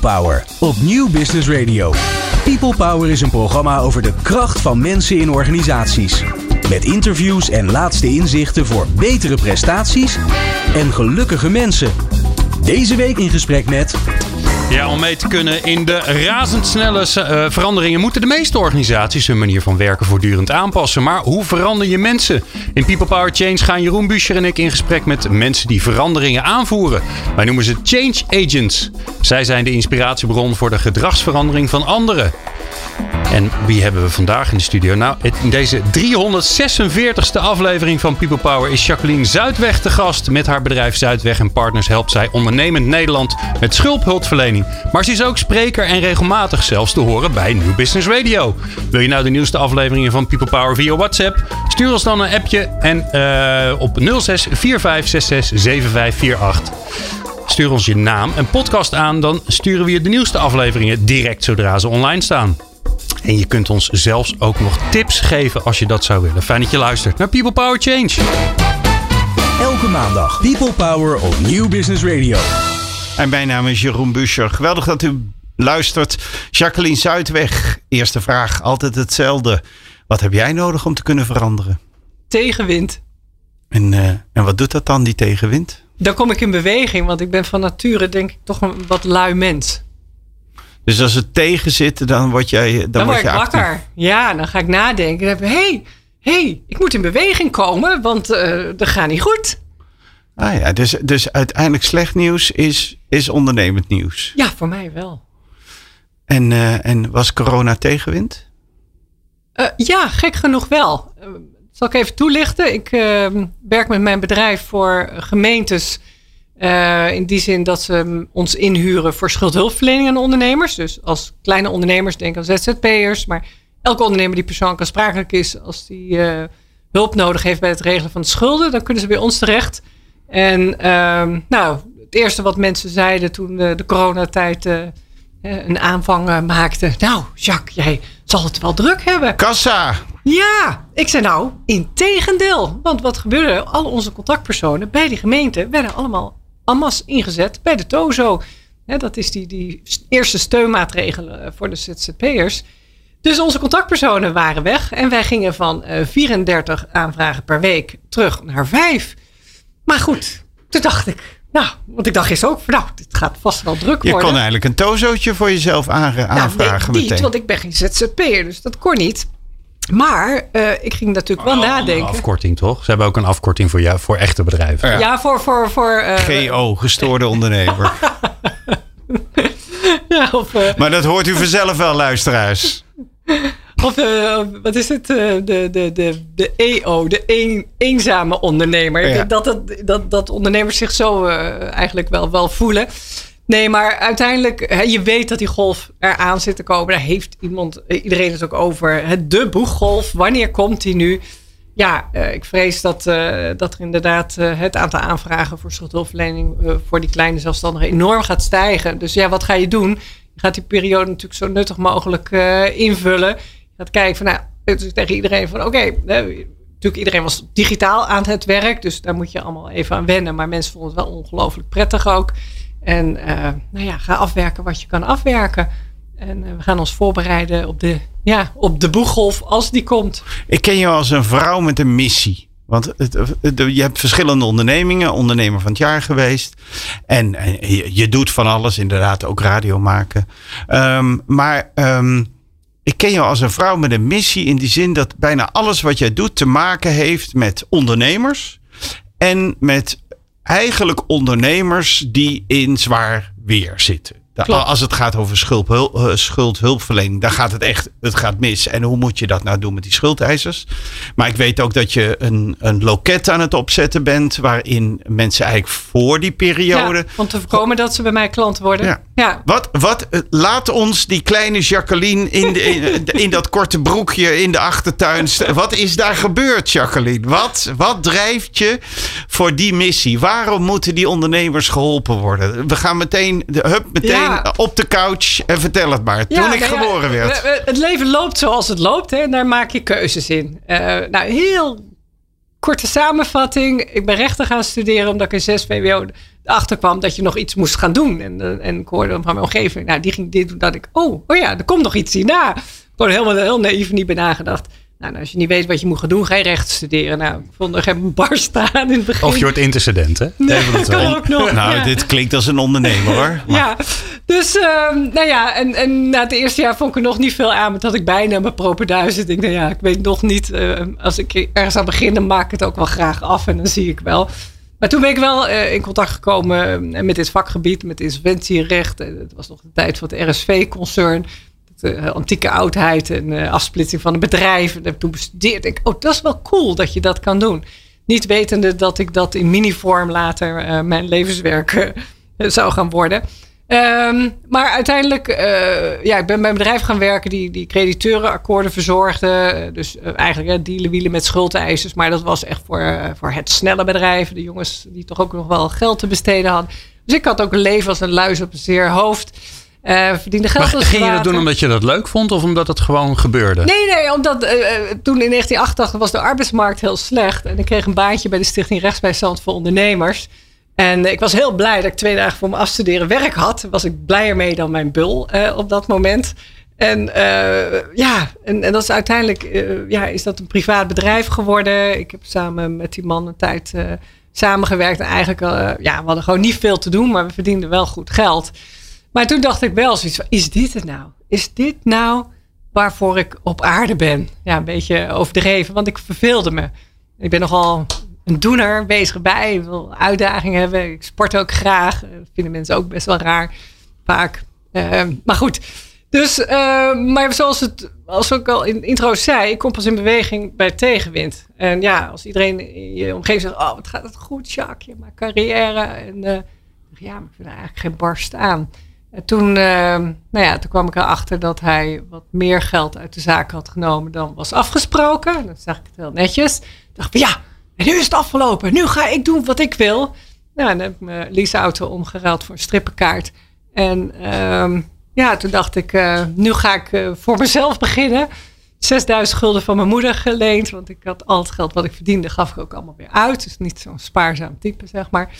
Power op Nieuw Business Radio. People Power is een programma over de kracht van mensen in organisaties. Met interviews en laatste inzichten voor betere prestaties en gelukkige mensen. Deze week in gesprek met Ja, om mee te kunnen in de razendsnelle eh, veranderingen moeten de meeste organisaties hun manier van werken voortdurend aanpassen. Maar hoe verander je mensen? In People Power Change gaan Jeroen Buescher en ik in gesprek met mensen die veranderingen aanvoeren. Wij noemen ze Change Agents. Zij zijn de inspiratiebron voor de gedragsverandering van anderen. En wie hebben we vandaag in de studio? Nou, in deze 346ste aflevering van People Power is Jacqueline Zuidweg te gast. Met haar bedrijf Zuidweg en Partners helpt zij ondernemend Nederland met schulphulpverlening. Maar ze is ook spreker en regelmatig zelfs te horen bij New Business Radio. Wil je nou de nieuwste afleveringen van People Power via WhatsApp? Stuur ons dan een appje en eh, op 06 4566 7548. Stuur ons je naam en podcast aan, dan sturen we je de nieuwste afleveringen direct zodra ze online staan. En je kunt ons zelfs ook nog tips geven als je dat zou willen. Fijn dat je luistert naar People Power Change. elke maandag People Power op Nieuw Business Radio. En mijn naam is Jeroen Buscher. Geweldig dat u luistert. Jacqueline Zuidweg, eerste vraag, altijd hetzelfde. Wat heb jij nodig om te kunnen veranderen? tegenwind. En, eh, en wat doet dat dan, die tegenwind? Dan kom ik in beweging, want ik ben van nature denk ik toch een wat lui mens. Dus als het tegen zit, dan word jij dan, Dan, word je ik actief. wakker. Ja, dan ga ik nadenken. Dan heb ik, hey, hey, ik moet in beweging komen, want eh dat gaat niet goed. Ah ja, dus, dus uiteindelijk slecht nieuws is, is ondernemend nieuws. Ja, voor mij wel. En, eh, en was corona tegenwind? Eh, ja, gek genoeg wel. Zal ik even toelichten? Ik werk met mijn bedrijf voor gemeentes. Eh, in die zin dat ze ons inhuren voor schuldhulpverlening aan ondernemers. Dus als kleine ondernemers, denk aan ZZP'ers. Maar elke ondernemer die persoonlijk aansprakelijk is, als die eh, hulp nodig heeft bij het regelen van de schulden, dan kunnen ze bij ons terecht. En ehm, nou, het eerste wat mensen zeiden toen de, de coronatijd eh, eh, een aanvang eh, maakte. Nou, Jacques, jij zal het wel druk hebben. Kassa! Ja, ik zei nou, in tegendeel. Want wat gebeurde? Al onze contactpersonen bij die gemeente werden allemaal masse ingezet bij de TOZO. Dat is die, die eerste steunmaatregelen eh, voor de ZZP'ers. Dus onze contactpersonen waren weg. En wij gingen van eh, 34 aanvragen per week terug naar 5. Maar goed, toen dacht ik, nou, want ik dacht gisteren ook, nou, dit gaat vast wel druk Je worden. kon eigenlijk een tozootje voor jezelf Nou, aanvragen nee, niet, meteen. want ik ben geen ZZP'er, dus dat kon niet. Maar eh, ik ging natuurlijk wel Een nadenken. afkorting toch? Ze hebben ook een afkorting voor, jou, voor echte bedrijven. Ja, voor. voor, voor eh, GO, gestoorde ondernemer. ja, of, eh, Maar dat hoort u vanzelf wel, luisteraars. of eh, wat is het? de, de, de, de EO, de een, eenzame ondernemer. Ja. Dat, dat, dat, dat ondernemers zich zo eh, eigenlijk wel, wel voelen. Nee, maar uiteindelijk, hè, je weet dat die golf eraan zit te komen. Daar heeft iemand, eh, iedereen het ook over. De boeggolf, wanneer komt die nu? Ja, eh, ik vrees dat, eh, dat er inderdaad het aantal aanvragen voor schuldhulpverlening voor die kleine zelfstandigen enorm gaat stijgen. Dus ja, wat ga je doen? Je gaat die periode natuurlijk zo nuttig mogelijk invullen. Je gaat kijken van, nou, is tegen iedereen van, oké, hè, natuurlijk iedereen was digitaal aan het werk, dus daar moet je allemaal even aan wennen. Maar mensen vonden het wel ongelooflijk prettig ook. En eh, nou ja, ga afwerken wat je kan afwerken. En eh, we gaan ons voorbereiden op de, ja, op de boeggolf als die komt. Ik ken jou als een vrouw met een missie. Want het, je hebt verschillende ondernemingen, ondernemer van het jaar geweest. En, je doet van alles, inderdaad, ook radio maken. Ehm, maar ehm, ik ken jou als een vrouw met een missie in die zin dat bijna alles wat jij doet te maken heeft met ondernemers. En met eigenlijk ondernemers die in zwaar weer zitten. Als het gaat over schuldhul- eh, schuldhulpverlening, dan gaat het echt het gaat mis. En hoe moet je dat nou doen met die schuldeisers? Maar ik weet ook dat je een, een loket aan het opzetten bent, waarin mensen eigenlijk voor die periode. Ja, om te voorkomen dat ze bij mij klant worden. Ja. Ja. Wat, wat, eh, laat ons die kleine Jacqueline in, de, in, in dat korte broekje in de achtertuin. Wat is daar gebeurd, Jacqueline? Wat, wat drijft je voor die missie? Waarom moeten die ondernemers geholpen worden? We gaan meteen, de, hup, meteen Ja. Op de couch en vertel het maar. Toen Ja, ik nou geboren werd. eh, eh, Het leven loopt zoals het loopt. Hè, en daar maak je keuzes in. Eh, nou, heel korte samenvatting. Ik ben rechten gaan studeren omdat ik in 6 VWO de erachter kwam dat je nog iets moest gaan doen. En, eh, en ik hoorde van mijn omgeving, nou, die ging dit doen. Dat ik, oh, oh ja, er komt nog iets hierna. Gewoon helemaal heel naïef niet bij nagedacht. Nou, als je niet weet wat je moet gaan doen, ga je recht studeren. Nou, ik vond er geen barst aan in het begin. Of je wordt intercedent, hè? Nee, dat kan ook nog. Nou, ja. dit klinkt als een ondernemer hoor. Maar- Ja, dus ehm, nou ja, en, en na het eerste jaar vond ik er nog niet veel aan. Maar dat ik bijna mijn proper duizend. Ik denk, nou ja, ik weet nog niet. eh, als ik ergens aan begin, dan maak ik het ook wel graag af. En dan zie ik wel. Maar toen ben ik wel eh, in contact gekomen eh, met dit vakgebied, met insolventierecht. En Het was nog de tijd van het RSV-concern. Eh, antieke oudheid en eh, afsplitsing van een bedrijf. Heb toen bestudeerd. Ik, oh, dat is wel cool dat je dat kan doen. Niet wetende dat ik dat in minivorm later eh, mijn levenswerk zou gaan worden. Ehm, maar uiteindelijk, ja, ik ben bij een bedrijf gaan werken die, die crediteurenakkoorden verzorgde. Dus eigenlijk dealen wielen met schuldeisers. Maar dat was echt voor, voor het snelle bedrijf. De jongens die toch ook nog wel geld te besteden hadden. Dus ik had ook een leven als een luis op een zeer hoofd. Eh verdiende geld Maar ging je dat doen omdat je dat leuk vond of omdat het gewoon gebeurde? Nee, nee, omdat eh, eh, toen in 1988 was de arbeidsmarkt heel slecht. En ik kreeg een baantje bij de Stichting Rechtsbijstand voor Ondernemers. En ik was heel blij dat ik twee dagen voor mijn afstuderen werk had. Was ik blijer mee dan mijn bul op dat moment. En ja, en, en dat is uiteindelijk ja, is dat een privaat bedrijf geworden. Ik heb samen met die man een tijd samengewerkt. En eigenlijk, ja, we hadden gewoon niet veel te doen, maar we verdienden wel goed geld. Maar toen dacht ik wel zoiets is dit het nou? Is dit nou waarvoor ik op aarde ben? Ja, een beetje overdreven, want ik verveelde me. Ik ben nogal een doener, bezig bij. Ik wil uitdagingen hebben. Ik sport ook graag. Dat vinden mensen ook best wel raar, vaak. Eh, maar goed. Dus, eh, maar zoals, het, ik al in de intro zei, ik kom pas in beweging bij tegenwind. En ja, als iedereen in je omgeving zegt, oh, wat gaat het goed, Jacques, je maakt carrière. En eh, ja, maar ik vind er eigenlijk geen barst aan. En toen, eh, nou ja, toen kwam ik erachter dat hij wat meer geld uit de zaak had genomen dan was afgesproken. Dan zag ik het heel netjes. Ik dacht ja, en nu is het afgelopen. Nu ga ik doen wat ik wil. Nou, dan heb ik mijn leaseauto omgeruild voor een strippenkaart. En ehm, ja, toen dacht ik, eh, nu ga ik eh, voor mezelf beginnen. 6000 gulden van mijn moeder geleend. Want ik had al het geld wat ik verdiende, gaf ik ook allemaal weer uit. Dus niet zo'n spaarzaam type, zeg maar.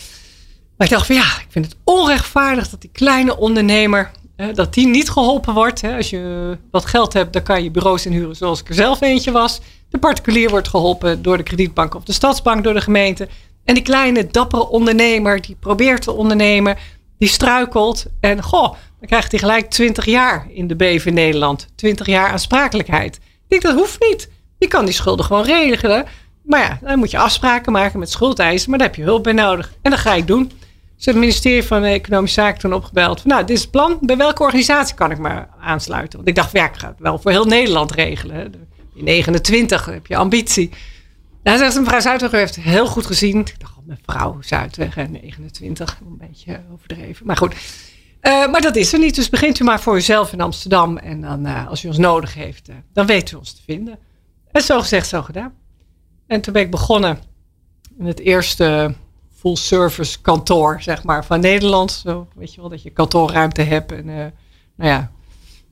Maar ik dacht van ja, ik vind het onrechtvaardig dat die kleine ondernemer, dat die niet geholpen wordt. Hè. Als je wat geld hebt, dan kan je bureaus inhuren zoals ik er zelf eentje was. De particulier wordt geholpen door de kredietbank of de stadsbank, door de gemeente. En die kleine dappere ondernemer die probeert te ondernemen, die struikelt. En goh, dan krijgt hij gelijk 20 jaar in de BV Nederland. 20 jaar aansprakelijkheid. Ik denk dat hoeft niet. Je kan die schulden gewoon regelen. Maar ja, dan moet je afspraken maken met schuldeisen. Maar daar heb je hulp bij nodig. En dat ga ik doen. Dus het ministerie van Economische Zaken toen opgebeld. Nou, dit is het plan. Bij welke organisatie kan ik me aansluiten? Want ik dacht, ja, ik ga het wel voor heel Nederland regelen. In 29 heb je ambitie. Nou, zegt mevrouw Zuidweg, u heeft heel goed gezien. Ik dacht, oh, mevrouw Zuidweg, hè, 29. Een beetje overdreven. Maar goed. Eh, maar dat is er niet. Dus begint u maar voor uzelf in Amsterdam. En dan, eh, als u ons nodig heeft, eh, dan weet u ons te vinden. En zo gezegd, zo gedaan. En toen ben ik begonnen in het eerste full service kantoor, zeg maar, van Nederland. Zo, weet je wel, dat je kantoorruimte hebt. En eh, nou ja,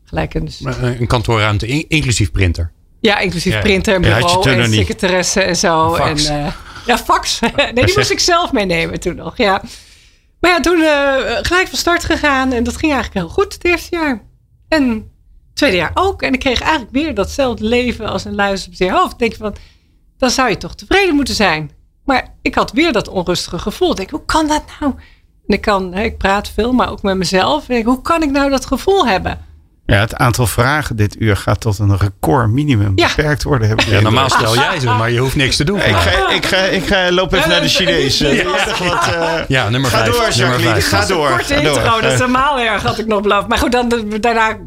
gelijk een, eh, Een kantoorruimte, in- inclusief printer. ja, inclusief Ja, printer en je bureau en secretaresse en zo. En, eh, ja, fax. nee, die moest ik zelf meenemen toen nog, ja. Maar ja, toen gelijk van start gegaan. En dat ging eigenlijk heel goed het eerste jaar. En het tweede jaar ook. En ik kreeg eigenlijk weer datzelfde leven als een luister op zeer hoofd. Denk van, dan zou je toch tevreden moeten zijn. Maar ik had weer dat onrustige gevoel. Ik denk, hoe kan dat nou? En ik, kan, ik praat veel, maar ook met mezelf. Ik denk, hoe kan ik nou dat gevoel hebben? Ja, het aantal vragen dit uur gaat tot een record minimum Ja. beperkt worden. Heb ik Ja, normaal stel jij ze, maar je hoeft niks te doen. Ik ga, ik, ga, ik ga loop even naar de Chinees. Eh, eh, Ja, nummer Ga vijf. door, nummer Jacqueline. vijf. Ga Dat is een door. korte ga door. intro, dat is helemaal erg, had ik nog beloofd. Maar goed, dan, daarna,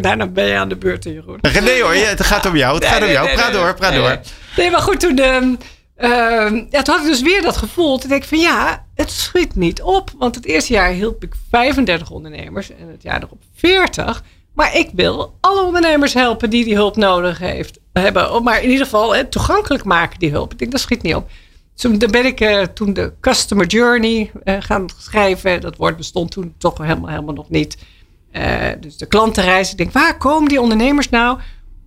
daarna ben je aan de beurt, Jeroen. Nee hoor, ja, het gaat om jou. Het gaat om jou. Praat door, praat nee, door. Nee, Nee, maar goed, toen, ehm, ehm, ja, toen had ik dus weer dat gevoel. Toen denk ik van ja, het schiet niet op. Want het eerste jaar hielp ik 35 ondernemers en het jaar erop 40. Maar ik wil alle ondernemers helpen die die hulp nodig heeft, hebben. Maar in ieder geval toegankelijk maken die hulp. Ik denk, dat schiet niet op. Toen ben ik eh, toen de Customer Journey eh, gaan schrijven. Dat woord bestond toen toch helemaal, helemaal nog niet. Eh, dus de klantenreis. Ik denk, waar komen die ondernemers nou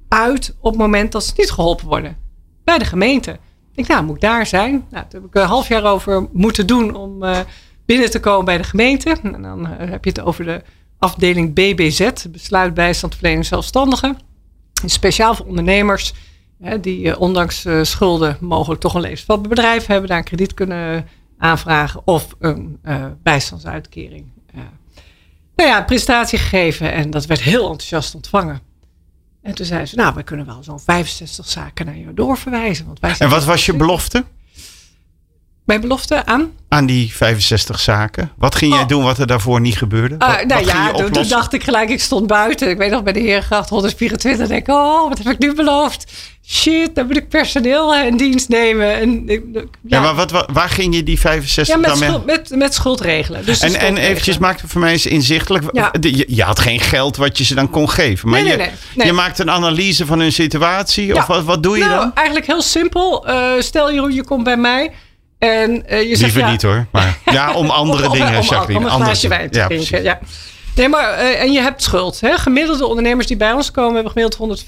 uit op het moment dat ze niet geholpen worden? Bij de gemeente. Ik nou, moet ik daar zijn? Nou, heb ik een half jaar over moeten doen om eh, binnen te komen bij de gemeente. En dan eh, heb je het over de afdeling BBZ, besluit bijstandverlening zelfstandigen. Speciaal voor ondernemers hè, die eh, ondanks schulden mogelijk toch een levensvatbaar bedrijf hebben, daar een krediet kunnen aanvragen of een bijstandsuitkering. nou ja, presentatie gegeven en dat werd heel enthousiast ontvangen. En toen zei ze, nou, we kunnen wel zo'n 65 zaken naar jou doorverwijzen. Want wij en wat was je belofte? Mijn belofte aan? Aan die 65 zaken. Wat ging jij oh. doen wat er daarvoor niet gebeurde? Uh, wat, nou ja, toen, dacht ik gelijk, ik stond buiten. Ik weet nog bij de Heergracht 124. denk ik, oh, wat heb ik nu beloofd? Shit, dan moet ik personeel in dienst nemen. En, ja. ja, maar wat, waar ging je die 65 ja, met dan schuld, met, met schuldregelen. Dus en, en eventjes, maak het voor mij eens inzichtelijk. Ja. Je, je, had geen geld wat je ze dan kon geven. Maar nee, je, nee, nee, je maakt een analyse van hun situatie. Of wat, wat doe je nou, dan? Eigenlijk heel simpel. Uh, stel Jeroen, je komt bij mij... En, uh, je zegt, Liever ja, niet hoor. Maar, ja, om andere om, dingen, om, Jacqueline. Om een glaasje wijn te drinken, ja. Nee, maar uh, en je hebt schuld. Hè? Gemiddelde ondernemers die bij ons komen hebben gemiddeld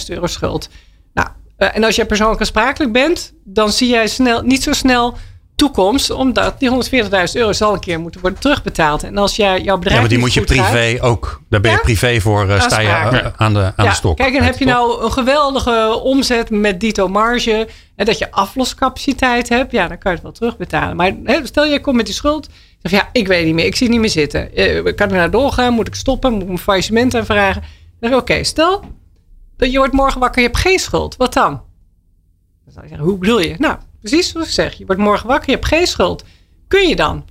140.000 euro schuld. Nou, uh, en als jij persoonlijk aansprakelijk bent, dan zie jij snel, niet zo snel toekomst, omdat die 140.000 euro zal een keer moeten worden terugbetaald. En als jij jouw bedrijf. Ja, maar die moet je privé gaat, ook. Daar ben je ja? privé voor, uh, sta je ja. aan de, aan ja, de stok. Kijk, en heb je nou een geweldige omzet met dito marge en dat je afloscapaciteit hebt, ja, dan kan je het wel terugbetalen. Maar stel je komt met die schuld, zeg ja, ik weet niet meer, ik zie niet meer zitten. Uh, kan ik naar doorgaan? Moet ik stoppen? Moet ik mijn faillissement aanvragen? Dan oké, okay, stel dat je wordt morgen wakker, je hebt geen schuld. Wat dan? Dan zou je zeggen, hoe bedoel je? Nou, precies zoals ik zeg. Je wordt morgen wakker, je hebt geen schuld. Kun je dan?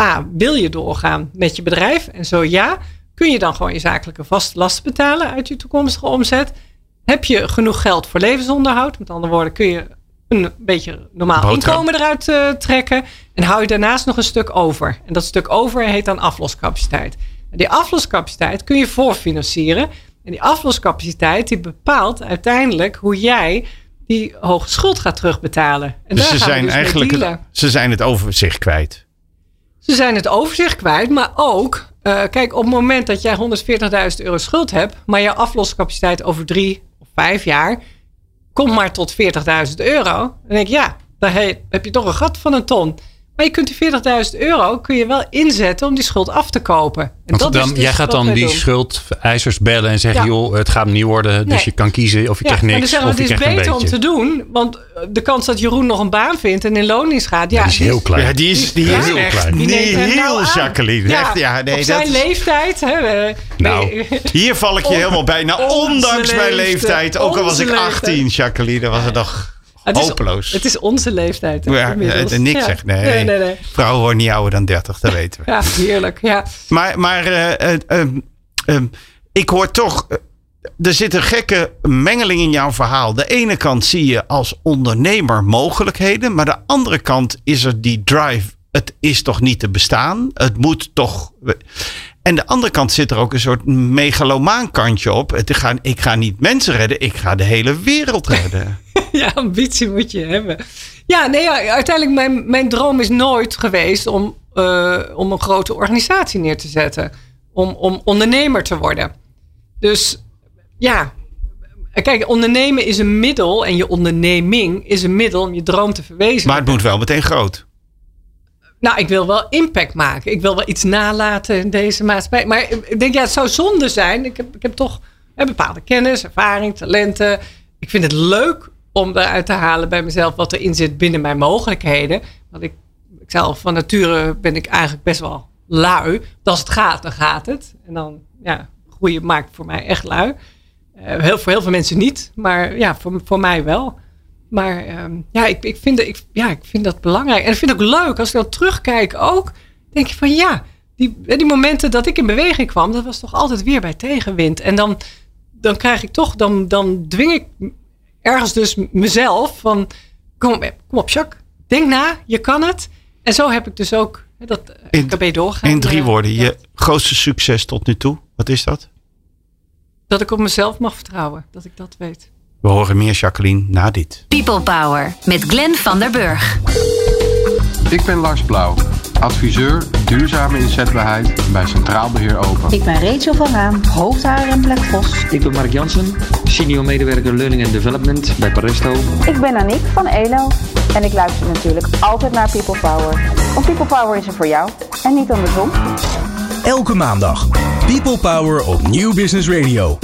A, wil je doorgaan met je bedrijf? En zo ja, kun je dan gewoon je zakelijke vaste lasten betalen uit je toekomstige omzet? Heb je genoeg geld voor levensonderhoud? Met andere woorden, kun je een beetje normaal inkomen eruit uh, trekken. En hou je daarnaast nog een stuk over. En dat stuk over heet dan afloscapaciteit. En die afloscapaciteit kun je voorfinancieren. En die afloscapaciteit die bepaalt uiteindelijk hoe jij die hoge schuld gaat terugbetalen. En dus ze zijn dus eigenlijk het, ze zijn het overzicht kwijt. Ze zijn het overzicht kwijt, maar ook, uh, kijk, op het moment dat jij 140.000 euro schuld hebt, maar jouw afloscapaciteit over drie of vijf jaar komt maar tot 40.000 euro, dan denk ik, ja, dan heb je toch een gat van een ton. Maar je kunt die 40.000 euro kun je wel inzetten om die schuld af te kopen. En Want dat dan, is dus jij gaat dan die doen. schuldeisers bellen en zeggen: Ja. joh, het gaat hem niet worden. Dus Nee. je kan kiezen of je Ja, krijgt en dan niks. zeggen we, Of je het is beter om te doen, want de kans dat Jeroen nog een baan vindt en in loondienst gaat, ja, Ja, die is heel klein. Ja, die is, die Ja? is Heel echt klein. niet Die neemt hem heel nou aan. Jacqueline. Ja, Echt, ja, nee, op dat zijn is- leeftijd. Hè, we- Nou, nee. Hier val ik je helemaal bijna. onze Ondanks mijn leeftijd. Ook al was ik Onze 18, Jacqueline. Dan was het nog Het is, hopeloos. het is onze leeftijd. ja, inmiddels. niks Ja. zegt. Nee. nee, nee, nee. Vrouwen worden niet ouder dan 30, dat weten we. Ja, heerlijk. Ja. Maar, maar eh, eh, ehm, ehm, ik hoor toch. eh, er zit een gekke mengeling in jouw verhaal. De ene kant zie je als ondernemer mogelijkheden. Maar de andere kant is er die drive. Het is toch niet te bestaan. Het moet toch. En de andere kant zit er ook een soort megalomaan kantje op. Het gaan, ik ga niet mensen redden. Ik ga de hele wereld redden. ja, ambitie moet je hebben. Ja, nee, ja, uiteindelijk mijn, mijn droom is nooit geweest om, eh, om een grote organisatie neer te zetten. Om, om ondernemer te worden. Dus ja, kijk, ondernemen is een middel en je onderneming is een middel om je droom te verwezenlijken. maar het moet wel meteen groot. Nou, ik wil wel impact maken. Ik wil wel iets nalaten in deze maatschappij. Maar ik denk, ja, het zou zonde zijn. Ik heb, ik heb toch hè, bepaalde kennis, ervaring, talenten. Ik vind het leuk om eruit te halen bij mezelf wat erin zit binnen mijn mogelijkheden. Want ik, ik zelf van nature ben ik eigenlijk best wel lui. Als het gaat, dan gaat het. En dan, ja, groeien maakt voor mij echt lui. Eh, heel, voor heel veel mensen niet, maar ja, voor, voor mij wel. Maar ehm, ja, ik, ik, vind, ik, ja, ik vind dat belangrijk. En ik vind het ook leuk als ik dan terugkijk ook. Denk je van ja, die, die momenten dat ik in beweging kwam, dat was toch altijd weer bij tegenwind. En dan, dan krijg ik toch, dan, dan dwing ik ergens dus mezelf van kom op, kom op Jacques, denk na, je kan het. En zo heb ik dus ook hè, dat In- in, KB doorgaan. In drie eh, woorden. ja, Je grootste succes tot nu toe. Wat is dat? dat ik op mezelf mag vertrouwen, dat ik dat weet. We horen meer Jacqueline na dit. People Power met Glenn van der Burg. Ik ben Lars Blauw, adviseur duurzame inzetbaarheid bij Centraal Beheer Open. Ik ben Rachel van Raam, hoofdhaar en Black Vos. Ik ben Mark Jansen, senior medewerker Learning and Development bij Paresto. Ik ben Aniek van ELO en ik luister natuurlijk altijd naar People Power. Want People Power is er voor jou en niet andersom. Elke maandag. People Power op Nieuw Business Radio.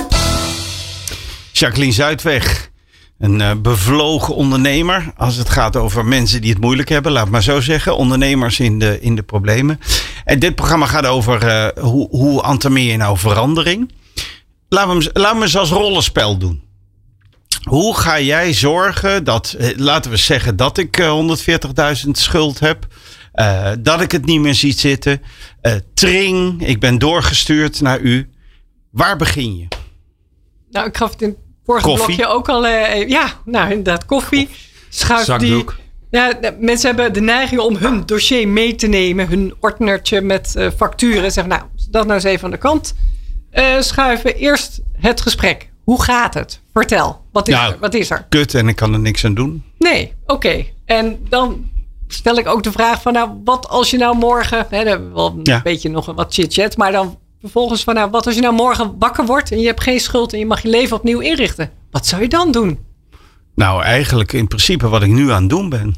Jacqueline Zuidweg. Een uh, bevlogen ondernemer. Als het gaat over mensen die het moeilijk hebben, laat maar zo zeggen. Ondernemers in de, in de problemen. En dit programma gaat over uh, hoe, hoe je nou verandering. Laten we, laten we eens als rollenspel doen. Hoe ga jij zorgen dat, uh, laten we zeggen, dat ik 140.000 schuld heb. dat ik het niet meer zie zitten. tring, ik ben doorgestuurd naar u. Waar begin je? Nou, ik gaf het in vorige koffie. blokje ook al. Uh, ja, nou inderdaad, koffie. Schuif Zakdoek. die. Ja, mensen hebben de neiging om hun dossier mee te nemen. Hun ordnertje met uh, facturen. Zeggen, nou, dat nou eens even aan de kant uh, schuiven. Eerst het gesprek. Hoe gaat het? Vertel. Wat is, nou, er? Wat is er? Kut en ik kan er niks aan doen. Nee, oké. Okay. En dan stel ik ook de vraag van, nou, wat als je nou morgen, hè, wel een ja. beetje nog wat chit-chat, maar dan vervolgens van, nou, wat als je nou morgen wakker wordt en je hebt geen schuld en je mag je leven opnieuw inrichten? Wat zou je dan doen? Nou, eigenlijk in principe wat ik nu aan het doen ben.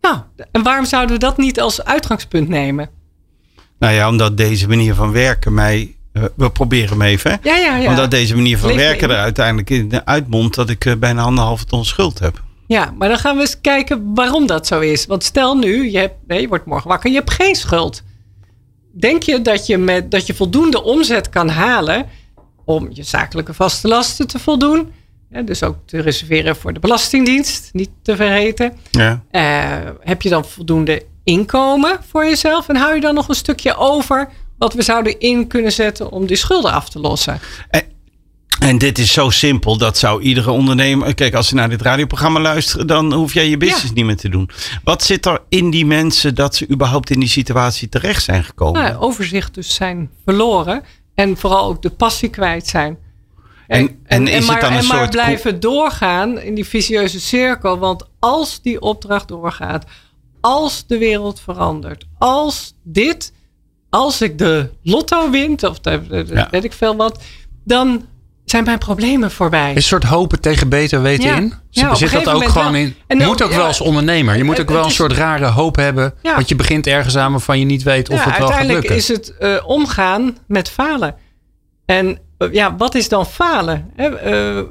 Nou, en waarom zouden we dat niet als uitgangspunt nemen? Nou ja, omdat deze manier van werken mij. We proberen hem even. Hè? Ja, ja, ja. Omdat deze manier van Leef werken er uiteindelijk in uitmondt dat ik bijna anderhalve ton schuld heb. Ja, maar dan gaan we eens kijken waarom dat zo is. Want stel nu, je, hebt, nee, je wordt morgen wakker, je hebt geen schuld. Denk je dat je, met, dat je voldoende omzet kan halen om je zakelijke vaste lasten te voldoen? dus ook te reserveren voor de Belastingdienst, niet te vergeten. Ja. Uh, heb je dan voldoende inkomen voor jezelf? En hou je dan nog een stukje over wat we zouden in kunnen zetten om die schulden af te lossen? En, en dit is zo simpel, dat zou iedere ondernemer. Kijk, als ze naar dit radioprogramma luisteren, dan hoef jij je business ja. niet meer te doen. Wat zit er in die mensen dat ze überhaupt in die situatie terecht zijn gekomen? Nou, overzicht dus zijn verloren. En vooral ook de passie kwijt zijn. En, en, en, is maar, het dan een en soort maar blijven doorgaan in die vicieuze cirkel. Want als die opdracht doorgaat, als de wereld verandert, als dit, als ik de lotto wint, of de, de, ja. weet ik veel wat, dan zijn mijn problemen voorbij. Een soort hopen tegen beter weten ja. in. Ja, zit dat ook gewoon wel. in. Je moet ook ja, wel als ondernemer. Je moet ook wel een is- soort rare hoop hebben. Want je begint ergens aan waarvan je niet weet of het wel gaat uiteindelijk lukken. is het eh, omgaan met falen. En eh, ja, wat is dan falen? Hè? Eh,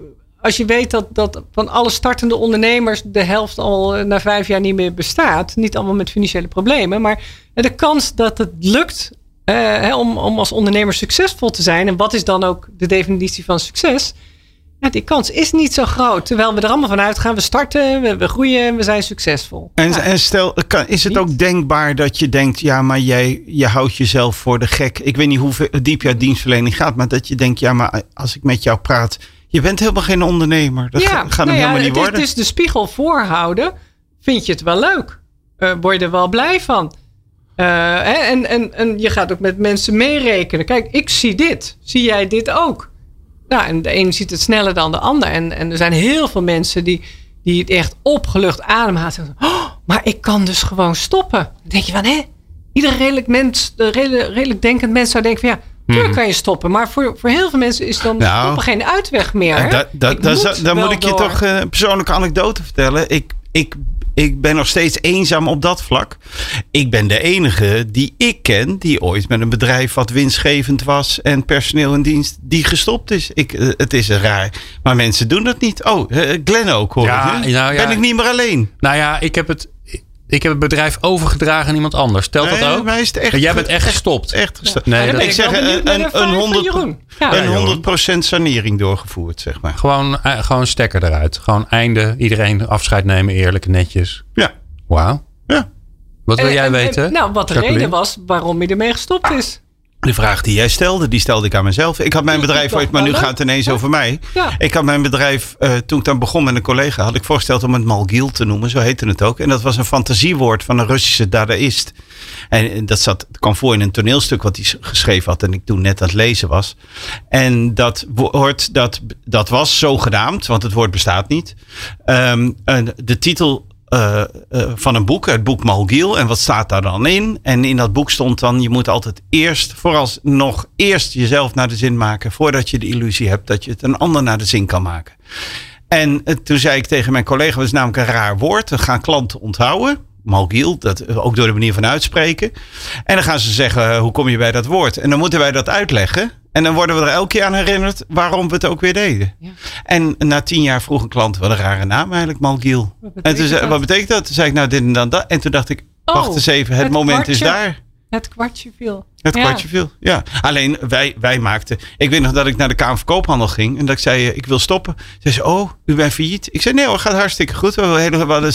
als je weet dat, dat van alle startende ondernemers de helft al na vijf jaar niet meer bestaat. Niet allemaal met financiële problemen. Maar de kans dat het lukt hè, om, om als ondernemer succesvol te zijn. En wat is dan ook de definitie van succes? Ja, die kans is niet zo groot. Terwijl we er allemaal van uitgaan. We starten, we, we groeien, we zijn succesvol. En, Ja. en stel, kan, is het ook denkbaar dat je denkt, ja, maar jij je houdt jezelf voor de gek. Ik weet niet hoe diep jouw dienstverlening gaat, maar dat je denkt, ja, maar als ik met jou praat, je bent helemaal geen ondernemer. Dat ga- gaat hem nou ja, helemaal niet het is, worden. het is de spiegel voorhouden. Vind je het wel leuk? Eh, word je er wel blij van? Eh, hè, en, en, en je gaat ook met mensen meerekenen. Kijk, ik zie dit. Zie jij dit ook? Nou, en de een ziet het sneller dan de ander. En, en er zijn heel veel mensen die, die het echt opgelucht ademhalen. Oh, maar ik kan dus gewoon stoppen. Dan denk je van, hè? Ieder redelijk, mens, de redelijk, redelijk denkend mens zou denken van, ja, tuurlijk kan je stoppen. Maar voor, voor heel veel mensen is dan Nou, stoppen geen uitweg meer. En hè? da- da- Ik da- moet dan moet ik je toch eh, een persoonlijke anekdote vertellen. Ik, ik, ik ben nog steeds eenzaam op dat vlak. Ik ben de enige die ik ken die ooit met een bedrijf wat winstgevend was en personeel in dienst die gestopt is. Ik, eh, het is raar. Maar mensen doen dat niet. Oh, eh, Glenn ook hoor. Ja, ik, hè? nou ja. Ben ik niet meer alleen? Nou ja, ik heb het, ik heb het bedrijf overgedragen aan iemand anders. Telt Nee, dat ook? maar is het echt- Jij bent echt gestopt. Echt gestopt. Nee, Ja, dat ik zeg benieuwd een, naar de een, een, ervaring van 100, Jeroen. Ja. een Ja, 100% sanering doorgevoerd, zeg maar. Gewoon, eh, gewoon stekker eruit. Gewoon einde. Iedereen afscheid nemen, eerlijk en netjes. Ja. Wauw. ja. Wat wil En- jij en- en- weten? nou, wat de Jacqueline? reden was waarom hij ermee gestopt is. De vraag die jij stelde, die stelde ik aan mezelf. Ik had mijn bedrijf ooit, maar nu gaat het ineens over mij. Ja. Ik had mijn bedrijf, eh, toen ik dan begon met een collega, had ik voorgesteld om het Malgil te noemen. Zo heette het ook. En dat was een fantasiewoord van een Russische dadaïst. En dat zat, kwam voor in een toneelstuk wat hij geschreven had. En ik toen net aan het lezen was. En dat woord, dat, dat was zogenaamd, want het woord bestaat niet. Ehm, en de titel eh, eh, van een boek, het boek Malgiel. En wat staat daar dan in? En in dat boek stond dan, je moet altijd eerst, vooralsnog eerst jezelf naar de zin maken. Voordat je de illusie hebt dat je het een ander naar de zin kan maken. En eh, toen zei ik tegen mijn collega, dat is namelijk een raar woord. Dat gaan klanten onthouden. Malgiel, dat, ook door de manier van uitspreken. En dan gaan ze zeggen, hoe kom je bij dat woord? En dan moeten wij dat uitleggen. En dan worden we er elke keer aan herinnerd waarom we het ook weer deden. Ja. En na tien jaar vroeg een klant, wat een rare naam eigenlijk, Malgiel. Wat En betekent toen zei, dat? wat betekent dat? Toen zei ik, nou dit en dan dat. En toen dacht ik, Oh, wacht eens even, het, het moment is daar. Het kwartje viel. Het Ja. kwartje viel. Ja. Alleen wij, wij maakten. Ik weet nog dat ik naar de Kamer van Koophandel ging. En dat ik zei: eh, Ik wil stoppen. Ze zei: Oh, u bent failliet. Ik zei: Nee hoor, gaat hartstikke goed. We hadden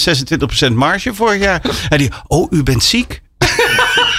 26% marge vorig jaar. En die: Oh, u bent ziek.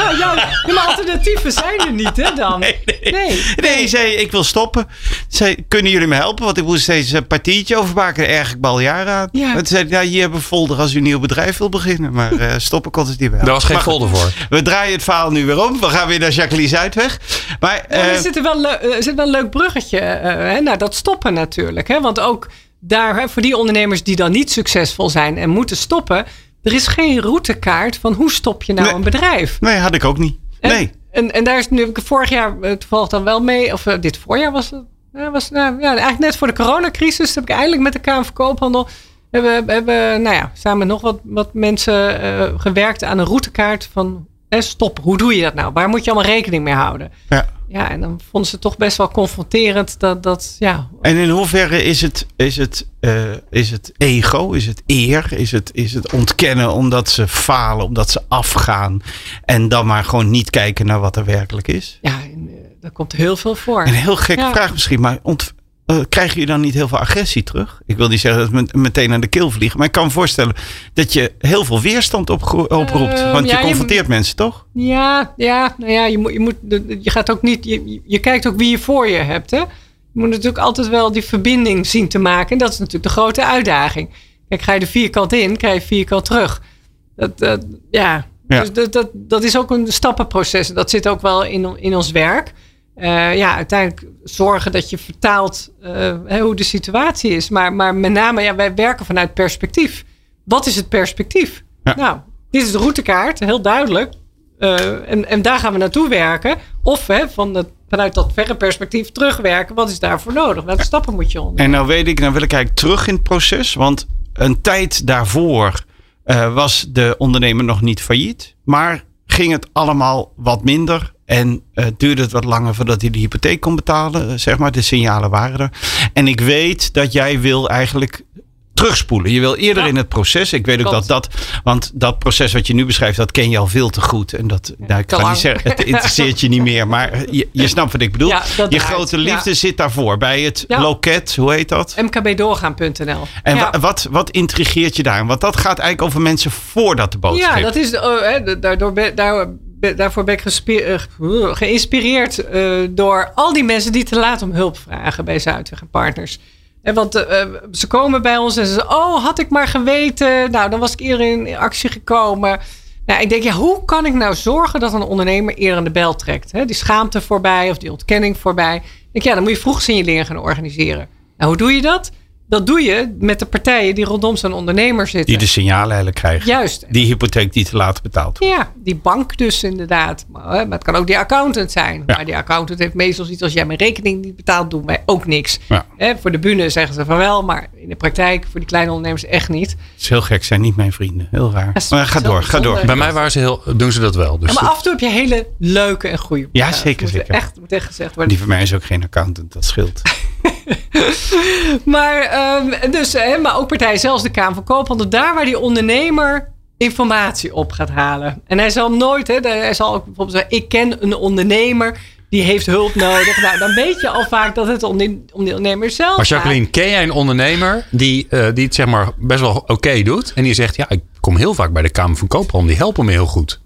Oh, ja, maar alternatieven zijn er niet, hè dan? Nee, nee. Nee. Nee, zei: Ik wil stoppen. Zei: Kunnen jullie me helpen? Want ik moest steeds een partiertje overmaken. Erg ik me al jaren aan. Ja. En zei Ja, hier hebben we een folder als u een nieuw bedrijf wil beginnen. Maar eh, stoppen kon het niet bij. Daar was geen Maar folder voor. We draaien het verhaal nu weer om. We gaan weer naar Jacqueline Zuidweg. Maar, Ja, maar eh, er, zit er, wel, er zit wel een leuk bruggetje eh, hè, naar dat stoppen natuurlijk. Hè? Want ook daar, hè, voor die ondernemers die dan niet succesvol zijn en moeten stoppen. Er is geen routekaart van hoe stop je nou Nee. een bedrijf. nee, had ik ook niet. En- Nee. En, en daar is nu heb ik vorig jaar eh, toevallig dan wel mee. Of eh, dit voorjaar was het. Was, nou, ja, eigenlijk net voor de coronacrisis heb ik eindelijk met de Kamer van Koophandel. Hebben, hebben nou ja, samen nog wat, wat mensen eh, gewerkt aan een routekaart van stop. Hoe doe je dat nou? Waar moet je allemaal rekening mee houden? Ja. Ja, en dan vonden ze het toch best wel confronterend dat, dat ja. En in hoeverre is het, is het, eh, is het ego, is het eer, is het, is het ontkennen omdat ze falen, omdat ze afgaan en dan maar gewoon niet kijken naar wat er werkelijk is? Ja, en, eh, daar komt heel veel voor. Een heel gekke Ja. vraag misschien, maar ont, eh, krijg je dan niet heel veel agressie terug? Ik wil niet zeggen dat het met- meteen aan de keel vliegt, maar ik kan me voorstellen dat je heel veel weerstand opgro- oproept. Ehm, want je ja, je- confronteert mensen toch? Ja, ja, nou ja, je, moet, je, moet, je gaat ook niet, je, je kijkt ook wie je voor je hebt. Hè? Je moet natuurlijk altijd wel die verbinding zien te maken. En dat is natuurlijk de grote uitdaging. Kijk, ga je er vierkant in, krijg je vierkant terug. Dat, dat, ja, Ja. Dus dat, dat, dat is ook een stappenproces. En dat zit ook wel in, in ons werk. Eh, ja, uiteindelijk zorgen dat je vertaalt eh, hoe de situatie is. Maar, maar met name, ja, wij werken vanuit perspectief. Wat is het perspectief? Ja. Nou, dit is de routekaart, heel duidelijk. Eh, en, en daar gaan we naartoe werken. Of hè, van het, vanuit dat verre perspectief terugwerken. Wat is daarvoor nodig? Welke stappen moet je onder? En nou weet ik, nou wil ik eigenlijk terug in het proces. Want een tijd daarvoor was de ondernemer nog niet failliet. Maar ging het allemaal wat minder. En eh, duurde het wat langer voordat hij de hypotheek kon betalen. eh, zeg maar, de signalen waren er. En ik weet dat jij wil eigenlijk terugspoelen. Je wil eerder Ja. in het proces. Ik weet ook dat dat, want dat proces wat je nu beschrijft, dat ken je al veel te goed. En dat, nou, ik kan niet zeggen, het interesseert je niet meer. Maar je, je snapt wat ik bedoel. Ja, je draait. grote Ja. liefde zit daarvoor. Bij het loket, hoe heet dat? mkbdoorgaan.nl. En wa- wat, wat intrigeert je daar? Want dat gaat eigenlijk over mensen voordat de boot Ja, dat is, da- daardoor ben, daar, daarvoor ben ik gespe- eh, geïnspireerd eh, door al die mensen die te laat om hulp vragen bij Zuidweg en Partners. En want eh, ze komen bij ons en ze zeggen, oh, had ik maar geweten. Nou, dan was ik eerder in actie gekomen. Nou, ik denk, ja, hoe kan ik nou zorgen dat een ondernemer eerder aan de bel trekt? Hè? Die schaamte voorbij of die ontkenning voorbij. Ik denk, ja, dan moet je vroeg signaleren gaan organiseren. Nou, hoe doe je dat? Dat doe je met de partijen die rondom zo'n ondernemer zitten. Die de signalen eigenlijk krijgen. Juist. Die hypotheek die te laat betaald wordt. Ja, die bank dus inderdaad. Maar, het kan ook die accountant zijn. Ja. Maar die accountant heeft meestal zoiets als jij mijn rekening niet betaalt, doen wij ook niks. Ja. Hè, voor de bühne zeggen ze van wel, maar in de praktijk voor die kleine ondernemers echt niet. Dat is heel gek, zijn niet mijn vrienden. Heel raar. Maar ga door, ga door. Bij mij waren ze heel, doen ze dat wel. Dus Ja, maar af en toe heb je hele leuke en goede. Ja, het zeker, moet zeker. Echt, moet echt gezegd worden. Die van mij is ook geen accountant, dat scheelt. Maar, ehm, dus, hè, maar ook partijen, zelfs de Kamer van Koophandel, daar waar die ondernemer informatie op gaat halen. En hij zal nooit, hè, hij zal ook bijvoorbeeld zeggen, ik ken een ondernemer die heeft hulp nodig. nou, dan weet je al vaak dat het om die, om die ondernemer zelf Maar gaat. Jacqueline, ken jij een ondernemer die, eh, die het zeg maar best wel oké doet? En die zegt, ja, ik kom heel vaak bij de Kamer van Koophandel. Die helpen me heel goed.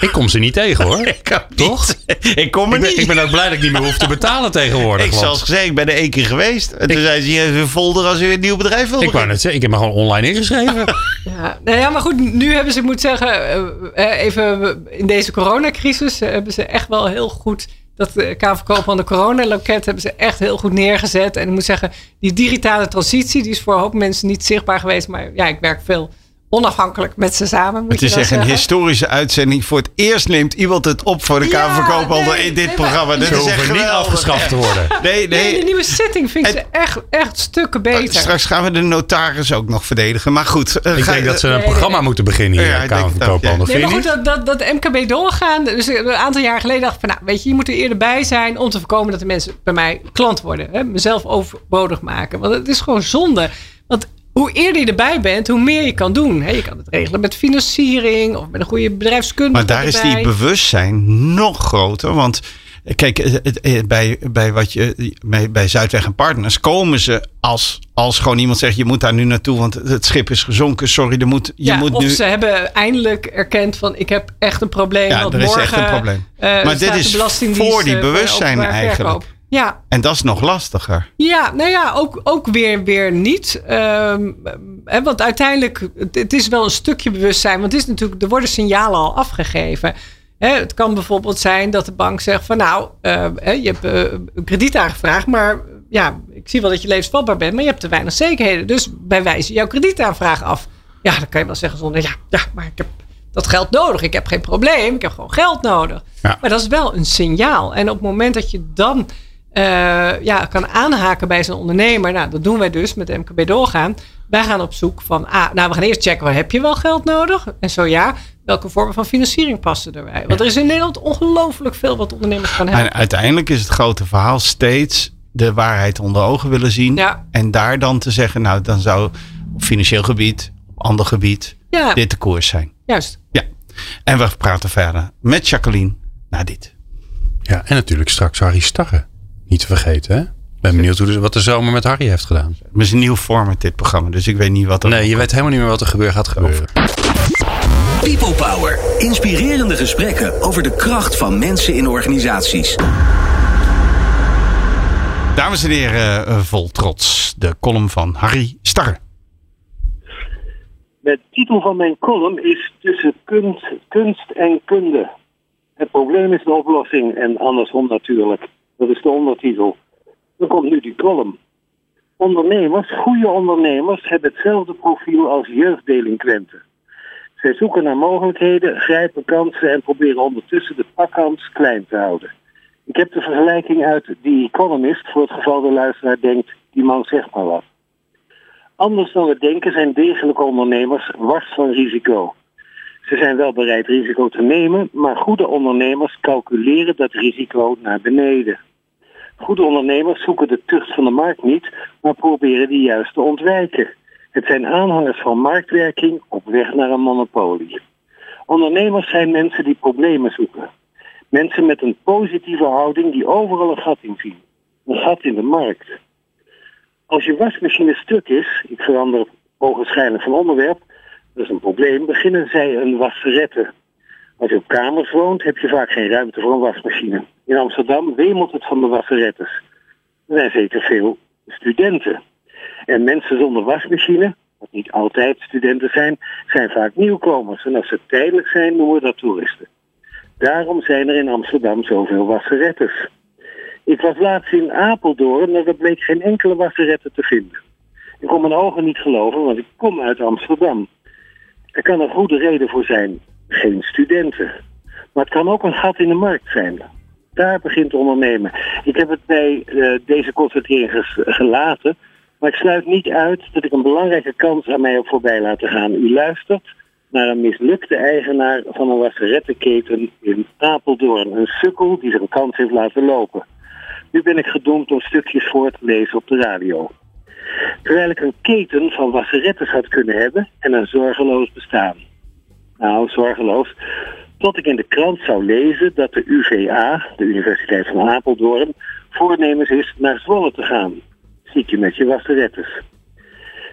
Ik kom ze niet tegen hoor. Toch? ik kom er Ik ben, niet. ik ben ook blij dat ik niet meer hoef te betalen tegenwoordig. Ik want zoals gezegd, ik ben er één keer geweest. En toen zei ze, hier een folder als u een nieuw bedrijf wil ik wou net zeggen, ik heb me gewoon online ingeschreven. Ja, nou ja, maar goed, nu hebben ze, ik moet zeggen, eh, eh, even in deze coronacrisis eh, hebben ze echt wel heel goed. Dat KVK van de coronaloket hebben ze echt heel goed neergezet. En ik moet zeggen, die digitale transitie, die is voor een hoop mensen niet zichtbaar geweest. Maar ja, ik werk veel onafhankelijk met ze samen. Moet Het je is wel echt een zeggen. historische uitzending. Voor het eerst neemt iemand het op voor de Ja, Kamer van Koophandel nee, in dit nee, programma. Ze is echt hoeven niet afgeschaft te worden. Nee, Nee, nee. de nieuwe zitting vind ik ze echt, echt stukken beter. Straks gaan we de notaris ook nog verdedigen. Maar goed. eh, Ik ga- denk dat ze een Nee, programma nee. moeten beginnen hier Ja, in ik de Kamer denk van het ook, Koophandel. Nee, maar je goed, dat, dat, dat MKB doorgaan. Dus een aantal jaar geleden dacht ik van, nou, weet je, je moet er eerder bij zijn om te voorkomen dat de mensen bij mij klant worden. Hè? Mezelf overbodig maken. Want het is gewoon zonde. Want hoe eerder je erbij bent, hoe meer je kan doen. Je kan het regelen met financiering of met een goede bedrijfskundige. Maar daar is die bewustzijn nog groter. Want eh, kijk, eh, bij, bij, wat je, bij, bij Zuidweg en Partners komen ze als, als gewoon iemand zegt: je moet daar nu naartoe, want het schip is gezonken. Sorry, er moet, je ja, moet of nu. ze hebben eindelijk erkend van ik heb echt een probleem. Ja, er is morgen, echt een probleem. eh, Maar dit is voor die bewustzijn eigenlijk. verkoop. Ja, En dat is nog lastiger. Ja, nou ja, ook, ook weer, weer niet. Ehm, hè, want uiteindelijk, het, het is wel een stukje bewustzijn. Want het is natuurlijk, er worden signalen al afgegeven. Hè, het kan bijvoorbeeld zijn dat de bank zegt van nou, eh, hè, je hebt eh, een krediet aangevraagd, maar ja, ik zie wel dat je levensvatbaar bent, maar je hebt te weinig zekerheden. Dus wij wijzen jouw kredietaanvraag af. Ja, dan kan je wel zeggen zonder ja, ja, maar ik heb dat geld nodig. Ik heb geen probleem, ik heb gewoon geld nodig. Ja. Maar dat is wel een signaal. En op het moment dat je dan eh, ja, kan aanhaken bij zo'n ondernemer. Nou, dat doen wij dus met MKB doorgaan. Wij gaan op zoek van, ah, nou, we gaan eerst checken, waar heb je wel geld nodig? En zo ja, welke vormen van financiering passen erbij? Want er is in Nederland ongelooflijk veel wat ondernemers kan helpen. En uiteindelijk is het grote verhaal steeds de waarheid onder ogen willen zien. Ja. En daar dan te zeggen, nou, dan zou op financieel gebied, op ander gebied, Ja, dit de koers zijn. juist. Ja. En we praten verder met Jacqueline na dit. Ja, en natuurlijk straks Harry Starre. Niet te vergeten, hè? Ben benieuwd hoe de, wat de zomer met Harry heeft gedaan. Het is een nieuw format dit programma, dus ik weet niet wat er... Nee, je weet helemaal niet meer wat er gebeuren gaat gebeuren. People Power. Inspirerende gesprekken over de kracht van mensen in organisaties. Dames en heren, eh, vol trots. De column van Harry Starre. De titel van mijn column is Tussen kunst, kunst en kunde. Het probleem is de oplossing en andersom natuurlijk. Dat is de ondertitel. Dan komt nu die column. Ondernemers, goede ondernemers, hebben hetzelfde profiel als jeugddelinquenten. Zij zoeken naar mogelijkheden, grijpen kansen en proberen ondertussen de pakkans klein te houden. Ik heb de vergelijking uit The Economist voor het geval de luisteraar denkt, die man zegt maar wat. Anders dan we denken zijn degelijke ondernemers wars van risico. Ze zijn wel bereid risico te nemen, maar goede ondernemers calculeren dat risico naar beneden. Goede ondernemers zoeken de tucht van de markt niet, maar proberen die juist te ontwijken. Het zijn aanhangers van marktwerking op weg naar een monopolie. Ondernemers zijn mensen die problemen zoeken. Mensen met een positieve houding die overal een gat in zien. Een gat in de markt. Als je wasmachine stuk is, ik verander ogenschijnlijk van onderwerp, dat is een probleem, beginnen zij een wasserette. Als je op kamers woont, heb je vaak geen ruimte voor een wasmachine. In Amsterdam wemelt het van de wasserettes. Er zijn zeker veel studenten. En mensen zonder wasmachine, wat niet altijd studenten zijn, zijn vaak nieuwkomers. En als ze tijdelijk zijn, noemen we dat toeristen. Daarom zijn er in Amsterdam zoveel wasserettes. Ik was laatst in Apeldoorn en er bleek geen enkele wasserette te vinden. Ik kon mijn ogen niet geloven, want ik kom uit Amsterdam. Er kan een goede reden voor zijn. Geen studenten. Maar het kan ook een gat in de markt zijn. Daar begint ondernemen. Ik heb het bij eh, deze constatering gelaten. Maar ik sluit niet uit dat ik een belangrijke kans aan mij heb voorbij laten gaan. U luistert naar een mislukte eigenaar van een wasserettenketen in Apeldoorn. Een sukkel die zijn kans heeft laten lopen. Nu ben ik gedoemd om stukjes voor te lezen op de radio. Terwijl ik een keten van wasserettes had kunnen hebben en een zorgeloos bestaan. Nou, zorgeloos. Tot ik in de krant zou lezen dat de UVA, de Universiteit van Apeldoorn, voornemens is naar Zwolle te gaan. Ziet je met je wasserettes.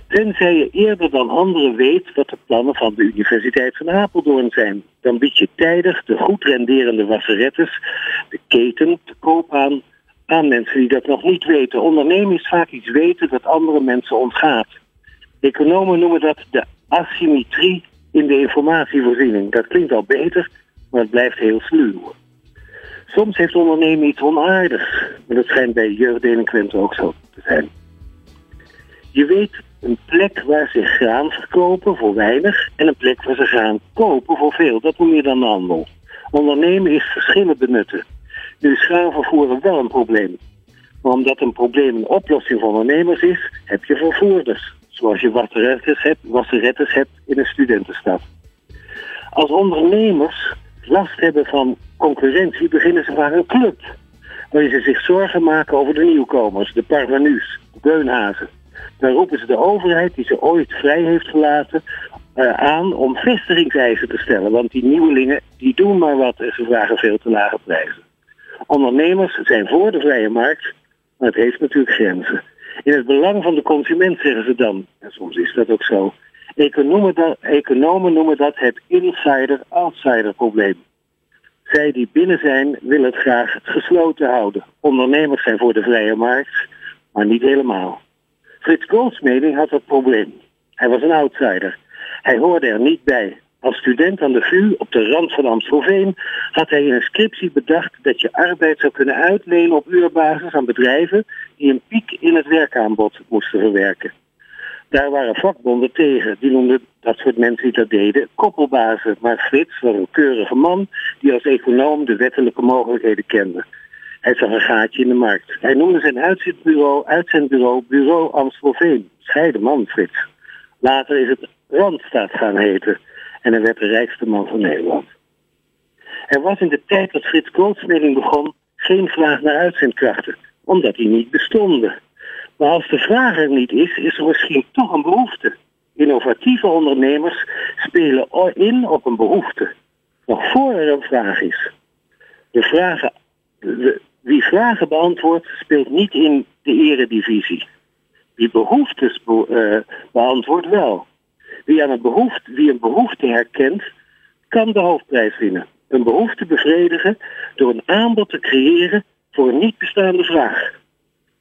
Tenzij je eerder dan anderen weet wat de plannen van de Universiteit van Apeldoorn zijn. Dan bied je tijdig de goed renderende wasserettes, de keten, te koop aan aan mensen die dat nog niet weten. Ondernemen is vaak iets weten dat andere mensen ontgaat. Economen noemen dat de asymmetrie in de informatievoorziening. Dat klinkt al beter, maar het blijft heel sluw. Soms heeft ondernemen iets onaardigs, maar dat schijnt bij jeugddelinquenten ook zo te zijn. Je weet een plek waar ze graan verkopen voor weinig en een plek waar ze graan kopen voor veel. Dat noem je dan handel. Ondernemen is verschillen benutten. Nu is graanvervoeren wel een probleem. Maar omdat een probleem een oplossing voor ondernemers is, heb je vervoerders. Zoals je wasserettes hebt, wasserettes hebt in een studentenstad. Als ondernemers last hebben van concurrentie, beginnen ze vaak een club. Waarin ze zich zorgen maken over de nieuwkomers, de parvenus, de beunhazen. Dan roepen ze de overheid, die ze ooit vrij heeft gelaten, uh, aan om vestigingseisen te stellen. Want die nieuwelingen, die doen maar wat en ze vragen veel te lage prijzen. Ondernemers zijn voor de vrije markt, maar het heeft natuurlijk grenzen. In het belang van de consument zeggen ze dan, en soms is dat ook zo. Economen, economen noemen dat het insider-outsider probleem. Zij die binnen zijn, willen het graag gesloten houden. Ondernemers zijn voor de vrije markt, maar niet helemaal. Frits Goldsmeding had dat probleem. Hij was een outsider. Hij hoorde er niet bij. Als student aan de VU op de rand van Amstelveen had hij een scriptie bedacht dat je arbeid zou kunnen uitlenen op uurbasis aan bedrijven die een piek in het werkaanbod moesten verwerken. Daar waren vakbonden tegen. Die noemden dat soort mensen die dat deden koppelbazen. Maar Frits was een keurige man die als econoom de wettelijke mogelijkheden kende. Hij zag een gaatje in de markt. Hij noemde zijn uitzendbureau, uitzendbureau Bureau Amstelveen. Scheide man, Frits. Later is het Randstad gaan heten. En hij werd de rijkste man van Nederland. Er was in de tijd dat Frits Goldsmeding begon geen vraag naar uitzendkrachten, omdat die niet bestonden. Maar als de vraag er niet is, is er misschien toch een behoefte. Innovatieve ondernemers spelen in op een behoefte. Nog voor er een vraag is. De vragen, wie vragen beantwoordt, speelt niet in de eredivisie. Wie behoeftes be, uh, beantwoordt wel. Wie, aan een behoefte, wie een behoefte herkent, kan de hoofdprijs winnen. Een behoefte bevredigen door een aanbod te creëren voor een niet bestaande vraag.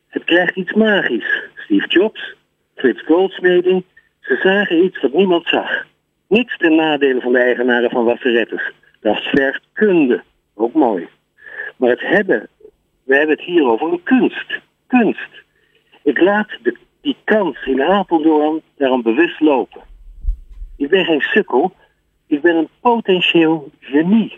Het krijgt iets magisch. Steve Jobs, Frits Goldsmeding, ze zagen iets wat niemand zag. Niets ten nadele van de eigenaren van wasserettes. Dat vergt kunde. Ook mooi. Maar het hebben, we hebben het hier over een kunst. Kunst. Ik laat de, die kans in Apeldoorn daarom bewust lopen. Ik ben geen sukkel. Ik ben een potentieel genie.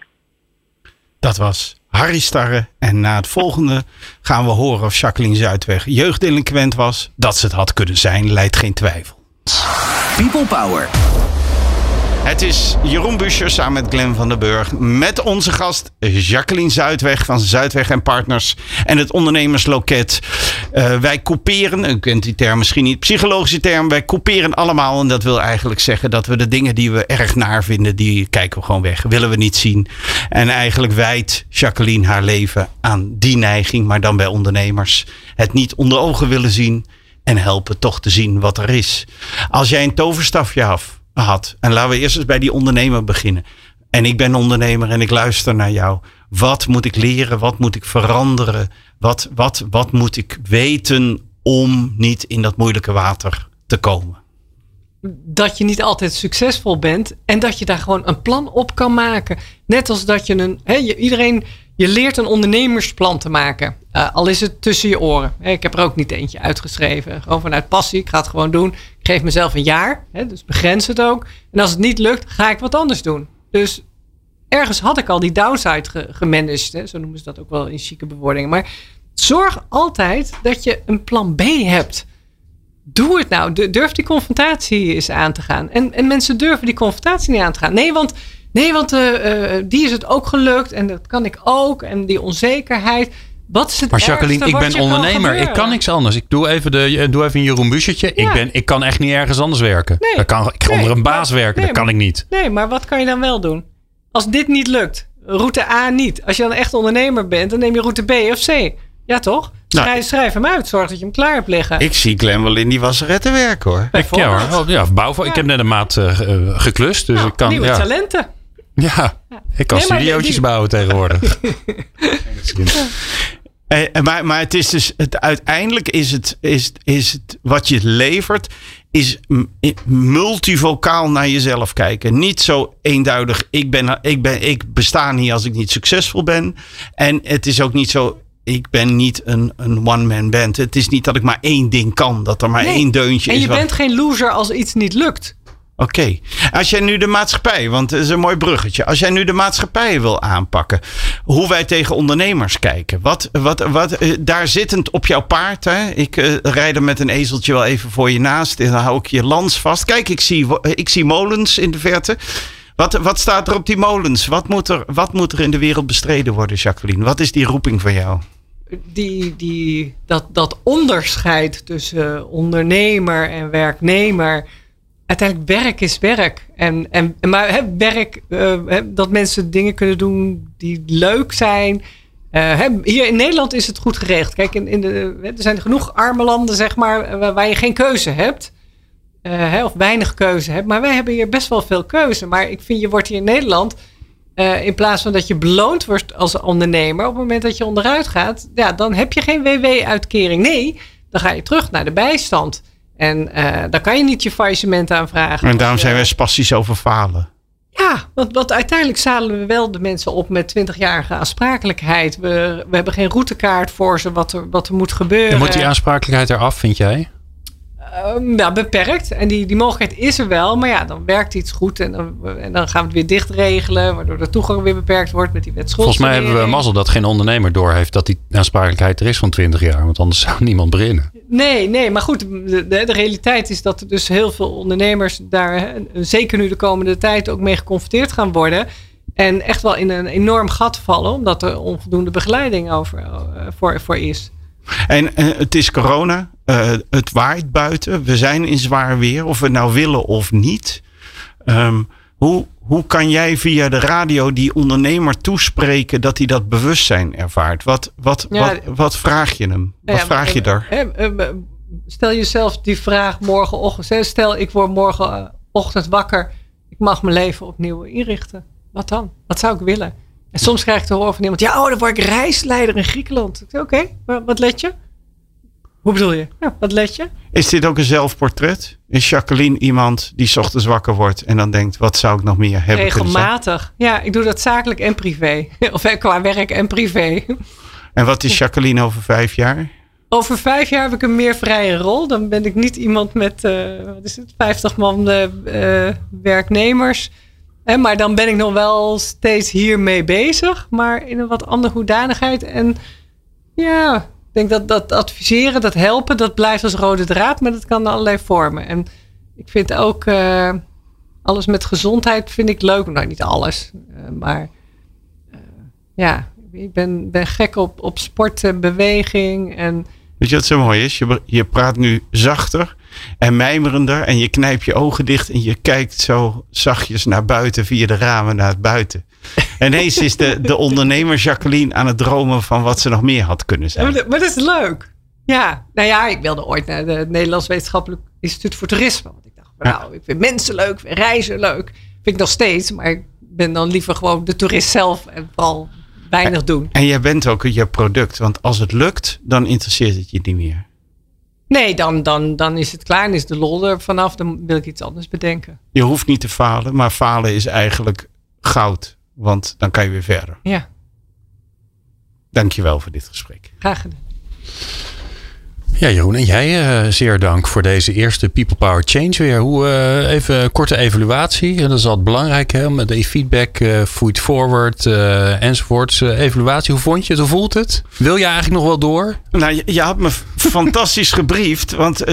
Dat was Harry Starre. En na het volgende gaan we horen of Jacqueline Zuidweg jeugddelinquent was. Dat ze het had kunnen zijn, leidt geen twijfel. People Power. Het is Jeroen Buscher samen met Glenn van den Burg. Met onze gast Jacqueline Zuidweg van Zuidweg en Partners. En het ondernemersloket. Uh, wij couperen, u kent die term misschien niet, psychologische term. Wij couperen allemaal. En dat wil eigenlijk zeggen dat we de dingen die we erg naar vinden, die kijken we gewoon weg. Willen we niet zien. En eigenlijk wijdt Jacqueline haar leven aan die neiging. Maar dan bij ondernemers. Het niet onder ogen willen zien. En helpen toch te zien wat er is. Als jij een toverstafje af had. En laten we eerst eens bij die ondernemer beginnen. En ik ben ondernemer en ik luister naar jou. Wat moet ik leren? Wat moet ik veranderen? Wat, wat, wat moet ik weten om niet in dat moeilijke water te komen? Dat je niet altijd succesvol bent en dat je daar gewoon een plan op kan maken. Net als dat je een. He, iedereen je leert een ondernemersplan te maken. Uh, al is het tussen je oren. Ik heb er ook niet eentje uitgeschreven. Gewoon vanuit passie. Ik ga het gewoon doen. Geef mezelf een jaar. Dus begrens het ook. En als het niet lukt, ga ik wat anders doen. Dus ergens had ik al die downside gemanaged. Zo noemen ze dat ook wel in chique bewoordingen. Maar zorg altijd dat je een plan B hebt. Doe het nou. Durf die confrontatie eens aan te gaan. En, en mensen durven die confrontatie niet aan te gaan. Nee, want Nee, want uh, die is het ook gelukt en dat kan ik ook. En die onzekerheid. Wat is het maar Jacqueline, ik ben ondernemer. ik kan niks anders. Ik doe even, de, doe even een Jeroen Buschertje. Ik, ben, ik kan echt niet ergens anders werken. Nee. kan, ik kan onder een baas werken. dat kan ik niet. Nee, maar wat kan je dan wel doen? Als dit niet lukt, route A niet. Als je dan echt ondernemer bent, dan neem je route B of C. Ja, toch? Nou, schrijf, hem uit. Zorg dat je hem klaar hebt liggen. Ik zie Glenn wel in die wasseretten werken hoor. Ik, ja, hoor. Ja, bouw, ja. ik heb net een maat uh, geklust. Dus nou, ik kan, nieuwe talenten. Ja, ik kan nee, studiootjes bouwen tegenwoordig. eh, maar, maar het is dus, het, uiteindelijk is het, is, is het wat je levert, is multivocaal naar jezelf kijken. Niet zo eenduidig, ik, ben, ik, ben, ik besta niet als ik niet succesvol ben. En het is ook niet zo, ik ben niet een, een one-man band. Het is niet dat ik maar één ding kan. Dat er maar Nee. één deuntje En is. je wat- bent geen loser als iets niet lukt. Oké. Als jij nu de maatschappij, want het is een mooi bruggetje. Als jij nu de maatschappij wil aanpakken. Hoe wij tegen ondernemers kijken. Wat, wat, wat, eh, daar zittend op jouw paard. Hè? Ik eh, rijd er met een ezeltje wel even voor je naast. En dan hou ik je lans vast. Kijk, ik zie, ik zie molens in de verte. Wat, wat staat er op die molens? Wat moet, er, wat moet er in de wereld bestreden worden, Jacqueline? Wat is die roeping van jou? Die, die, dat, dat onderscheid tussen ondernemer en werknemer. Uiteindelijk werk is werk. En, en, maar hè, werk, eh, dat mensen dingen kunnen doen die leuk zijn. Eh, hè, hier in Nederland is het goed geregeld. Kijk, in, in de, er zijn genoeg arme landen, zeg maar, waar, je geen keuze hebt. Eh, of weinig keuze hebt. Maar wij hebben hier best wel veel keuze. Maar ik vind, je wordt hier in Nederland, in plaats van dat je beloond wordt als ondernemer, op het moment dat je onderuit gaat, ja, dan heb je geen WW-uitkering. Nee, dan ga je terug naar de bijstand. En eh, dan kan je niet je faillissement aanvragen. En daarom Of, zijn eh, wij spastisch over falen. ja, want, want uiteindelijk zadelen we wel de mensen op met 20-jarige aansprakelijkheid. We, we hebben geen routekaart voor ze wat er, wat er moet gebeuren. En moet die aansprakelijkheid eraf, vind jij? Ehm, ja, beperkt. En die, die mogelijkheid is er wel. Maar ja, dan werkt iets goed. En dan, en dan gaan we het weer dicht regelen. Waardoor de toegang weer beperkt wordt met die wet Volgens mij hebben we mazzel dat geen ondernemer doorheeft dat die aansprakelijkheid er is van 20 jaar. Want anders zou niemand beginnen. Nee, nee. Maar goed, de, de, realiteit is dat er dus heel veel ondernemers daar, zeker nu de komende tijd, ook mee geconfronteerd gaan worden. En echt wel in een enorm gat vallen, omdat er onvoldoende begeleiding over, eh, voor, voor is. En eh, het is corona. eh, het waait buiten. We zijn in zwaar weer. Of we nou willen of niet. Ehm, hoe, hoe kan jij via de radio die ondernemer toespreken dat hij dat bewustzijn ervaart? Wat, wat, Ja, wat, wat vraag je hem? Wat Nou ja, vraag je eh, daar? eh, eh, Stel jezelf die vraag morgenochtend. Stel, ik word morgenochtend wakker. Ik mag mijn leven opnieuw inrichten. Wat dan? Wat zou ik willen? En soms krijg ik te horen van iemand. Ja, oh, dan word ik reisleider in Griekenland. Oké, wat let je? Hoe bedoel je? Ja, wat let je? Is dit ook een zelfportret? Is Jacqueline iemand die 's ochtends wakker wordt en dan denkt: wat zou ik nog meer hebben? Regelmatig. Ja, ik doe dat zakelijk en privé. Of eh, qua werk en privé. En wat is Jacqueline over vijf jaar? Over vijf jaar heb ik een meer vrije rol. Dan ben ik niet iemand met, eh, wat is het, 50 man eh, eh, werknemers. Hè, maar dan ben ik nog wel steeds hiermee bezig. Maar in een wat andere hoedanigheid. En ja, denk dat dat adviseren, dat helpen, dat blijft als rode draad. Maar dat kan allerlei vormen. En ik vind ook eh, alles met gezondheid vind ik leuk. Nou, niet alles. eh, maar eh, ja, ik ben, ben gek op, op sport en beweging. En Weet je wat zo mooi is? Je, je praat nu zachter en mijmerender en je knijpt je ogen dicht en je kijkt zo zachtjes naar buiten via de ramen naar het buiten. En ineens is de, de ondernemer Jacqueline aan het dromen van wat ze nog meer had kunnen Ja, zijn. maar, dat- maar dat is leuk. Ja, nou ja, ik wilde ooit naar het Nederlands Wetenschappelijk Instituut voor Toerisme. Want ik dacht, nou, ik vind mensen leuk, ik vind reizen leuk. Vind ik nog steeds, maar ik ben dan liever gewoon de toerist zelf en vooral weinig doen. En jij bent ook je product, want als het lukt, dan interesseert het je niet meer. Nee, dan, dan, dan is het klaar en is de lol er vanaf. Dan wil ik iets anders bedenken. Je hoeft niet te falen, maar falen is eigenlijk goud, want dan kan je weer verder. Ja, Dankjewel voor dit gesprek. graag gedaan. Ja, Jeroen, en jij eh, zeer dank voor deze eerste People Power Change weer. Hoe, eh, even een korte evaluatie. En dat is altijd belangrijk, hè? Met de feedback, eh feed forward enzovoorts. Evaluatie, hoe vond je het? Hoe voelt het? Wil je eigenlijk nog wel door? Nou, je, je had me fantastisch gebriefd. Want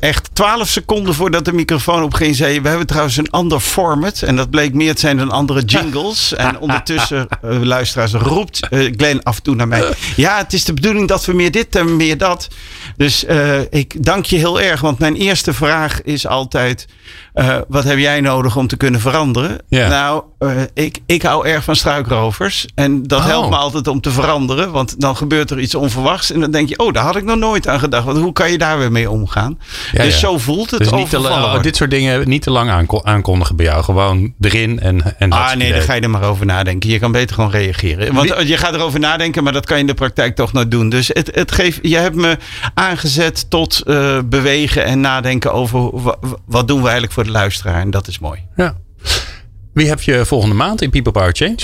echt twaalf seconden voordat de microfoon opging, zei je... We hebben trouwens een ander format. En dat bleek meer te zijn dan andere jingles. En ondertussen, luisteraars, roept Glenn af en toe naar mij... Ja, het is de bedoeling dat we meer dit en meer dat. Dus eh, ik dank je heel erg. Want mijn eerste vraag is altijd... eh, wat heb jij nodig om te kunnen veranderen? Ja. Nou, eh, ik, ik hou erg van struikrovers. En dat Oh. helpt me altijd om te veranderen. Want dan gebeurt er iets onverwachts. En dan denk je, oh, daar had ik nog nooit aan gedacht. Want hoe kan je daar weer mee omgaan? Ja, dus ja. zo voelt het Dus niet te, overvallen la- worden. dit soort dingen niet te lang aanko- aankondigen bij jou. Gewoon erin en, en Ah nee, daar idee. ga je er maar over nadenken. Je kan beter gewoon reageren. Want je gaat erover nadenken, maar dat kan je in de praktijk toch nooit doen. Dus het, het geeft, je hebt me aangezet tot eh, bewegen en nadenken over wa- wa- wat doen we eigenlijk voor de luisteraar. En dat is mooi. Ja. Wie heb je volgende maand in People Power Change?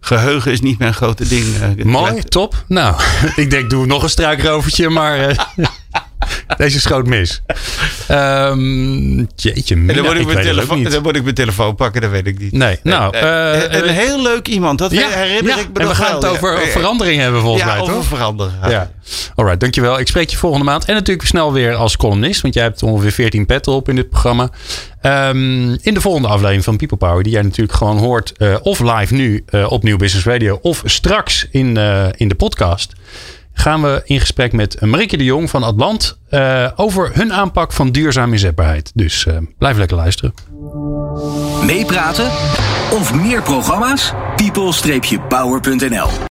geheugen is niet mijn grote ding. eh, Mooi, top. Nou, ik denk doe nog een struikrovertje, maar eh, deze schoot mis. Ehm jeetje, Mina, dan, word ik ik mijn telefoon, dan moet ik mijn telefoon pakken, dat weet ik niet. Nee, nou, Eh, eh, een heel leuk iemand, dat ja, herinner ja, ik me en we gaan wel, het over verandering hebben volgens ja, mij, over toch? veranderen. Ja. Alright, dankjewel. Ik spreek je volgende maand. En natuurlijk snel weer als columnist. Want jij hebt ongeveer 14 petten op in dit programma. Ehm, in de volgende aflevering van People Power. Die jij natuurlijk gewoon hoort. eh, of live nu op Nieuw Business Radio. Of straks in, in de podcast. Gaan we in gesprek met Marieke de Jong van Atlant. eh, over hun aanpak van duurzame inzetbaarheid. Dus eh, blijf lekker luisteren. Meepraten of meer programma's? people-power.nl